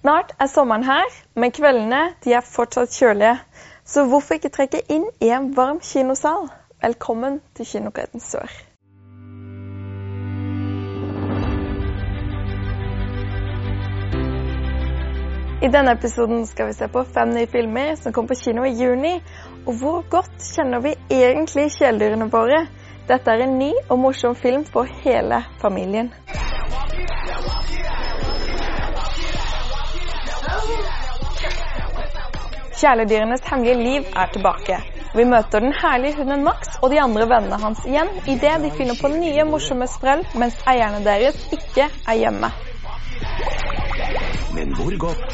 Snart er sommeren her, men kveldene de er fortsatt kjølige. Så hvorfor ikke trekke inn i en varm kinosal? Velkommen til Kinokredden Sør. I denne episoden skal vi se på fem nye filmer som kom på kino i juni. Og hvor godt kjenner vi egentlig kjæledyrene våre? Dette er en ny og morsom film for hele familien. Kjæledyrenes hemmelige liv er tilbake. Vi møter den herlige hunden Max og de andre vennene hans igjen idet de finner på nye, morsomme sprell mens eierne deres ikke er hjemme. Men hvor godt?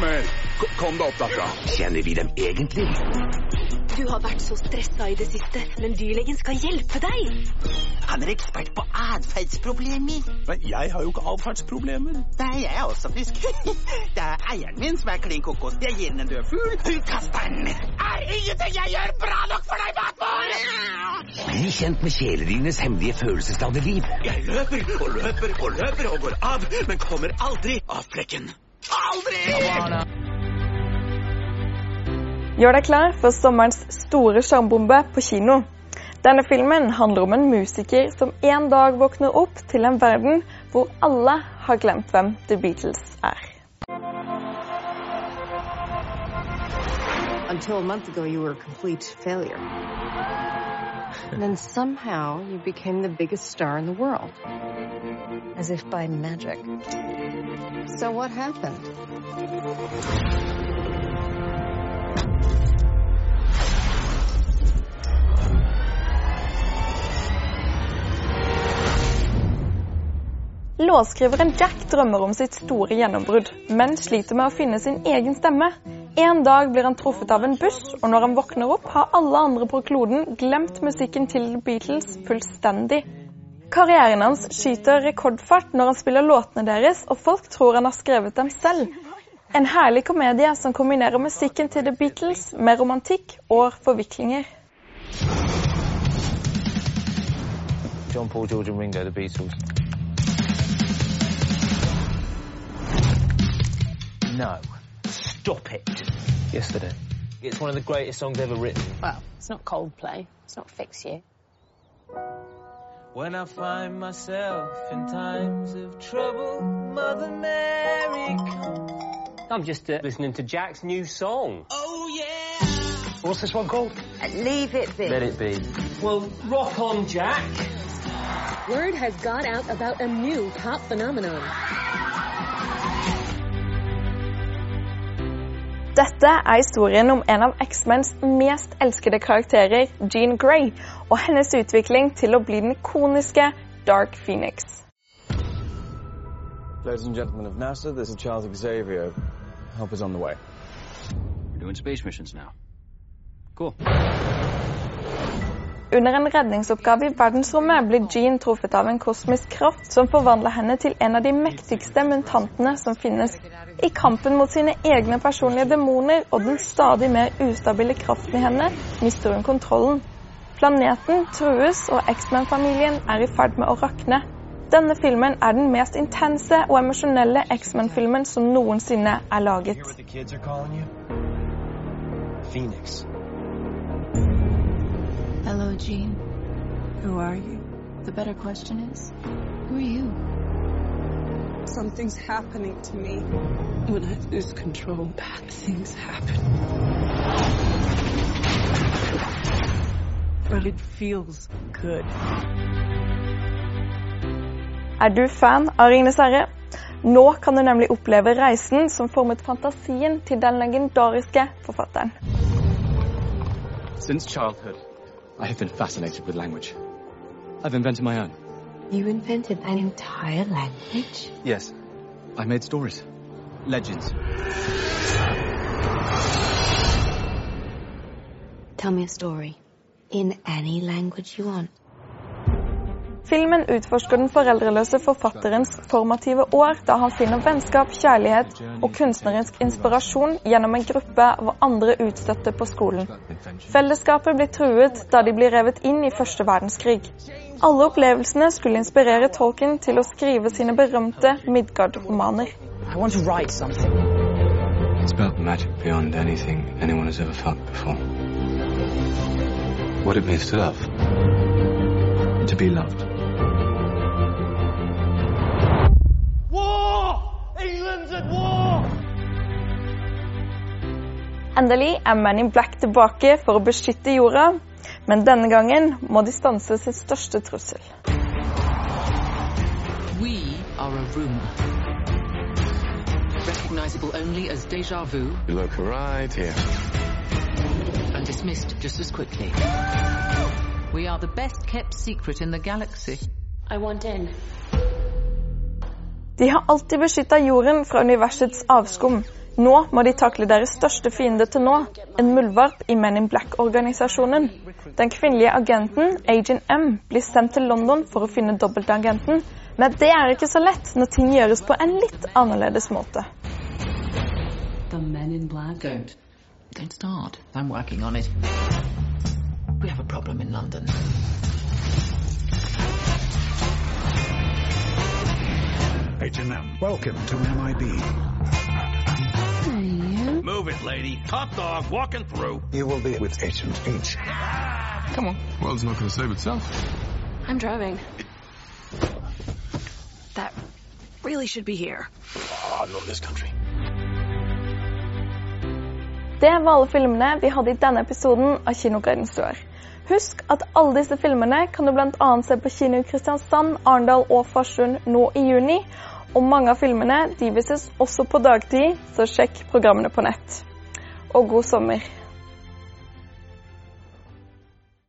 Men kom deg opp derfra. Kjenner vi dem egentlig? Du har vært så stressa i det siste, men dyrlegen skal hjelpe deg. Han er ekspert på atferdsproblemer. Men jeg har jo ikke atferdsproblemer. Nei, jeg er også frisk. Det er eieren min som er klin kokos. Jeg gir den en død fugl. Hun kaster den. Er ingenting jeg gjør bra nok for deg, Batmor? Bli kjent med kjæledyrenes hemmelige følelsesladde liv. Jeg løper og løper og løper og går av, men kommer aldri av flekken. Aldri! Gjør deg klar for sommerens store sjarmbombe på kino. Denne filmen handler om en musiker som en dag våkner opp til en verden hvor alle har glemt hvem The Beatles er. Until a month ago, you were a complete failure. And then somehow you became the biggest star in the world. As if by magic. So what happened? Låtskriveren Jack drømmer om sitt store gjennombrudd, men sliter med å finne sin egen stemme. En dag blir han truffet av en buss, og når han våkner opp, har alle andre på kloden glemt musikken til The Beatles fullstendig. Karrieren hans skyter rekordfart når han spiller låtene deres, og folk tror han har skrevet dem selv. En herlig komedie som kombinerer musikken til The Beatles med romantikk og forviklinger. John Paul, George and Ringo, the Beatles. No. Stop it. Yesterday. It's one of the greatest songs ever written. Well, it's not Coldplay. It's not Fix You. When I find myself in times of trouble, Mother Mary comes. I'm just uh, listening to Jack's new song. Oh, yeah. What's this one called? Leave it be. Let it be. Well, rock on, Jack. Word has got out about a new pop phenomenon. Dette er historien om en av X-Mens mest elskede karakterer, Jean Grey, og hennes utvikling til å bli den ikoniske Dark Phoenix. Ladies and gentlemen of NASA, this is Charles Xavier. Help is on the way. We're doing space missions now. Cool. Under en redningsoppgave i verdensrommet blir Jean truffet av en kosmisk kraft som forvandler henne til en av de mektigste mutantene som finnes. I kampen mot sine egne personlige demoner og den stadig mer ustabile kraften i henne, mister hun kontrollen. Planeten trues, og X-Men-familien er i ferd med å rakne. Denne filmen er den mest intense og emosjonelle X-Men-filmen som noensinne er laget. Hello, Jean. Who are you? The better question is, who are you? Something's happening to me. When I lose control, bad things happen. But it feels good. Er du fan av Ringenes herre? Nå kan du nemlig oppleve reisen som formet fantasien til den legendariske forfatteren. Since childhood, I have been fascinated with language. I've invented my own. You invented an entire language? Yes, I made stories, legends. Tell me a story. In any language you want. Filmen utforsker den foreldreløse forfatterens formative år da han finner vennskap, kjærlighet og kunstnerisk inspirasjon gjennom en gruppe av andre utstøtte på skolen. Fellesskapet blir truet da de blir revet inn i første verdenskrig. Alle opplevelsene skulle inspirere Tolkien til å skrive sine berømte Midgard-romaner. I want to write something. It's about magic beyond anything anyone has ever felt before. What it means to love. To be loved. Endelig er Man in Black tilbake for å beskytte jorda, men denne gangen må de stanse sin største trussel. We are a rumor. Recognizable only as deja vu You look right here. and dismissed just as quickly. We are the best kept secret in the galaxy. I want in. De har alltid beskytta jorden fra universets avskum. Nå må de takle deres største fiende til nå, en muldvarp i Men in Black-organisasjonen. Den kvinnelige agenten, Agent M, blir sendt til London for å finne dobbeltagenten, men det er ikke så lett når ting gjøres på en litt annerledes måte. The men in black? Don't. Don't start. I'm working on it. We have a problem in London. H&M, welcome to MIB. Move it, lady. Top dog walking through. You will be with Agent H. Come on. World's not going to save itself. I'm driving. That really should be here. Oh, not this country. Det var alle filmene vi hadde i denne episoden av Kinogreidens dør. Husk at alle disse filmene kan du bl.a. se på kino i Kristiansand, Arendal og Farsund nå i juni. Og mange av filmene de vises også på dagtid, så sjekk programmene på nett. Og god sommer.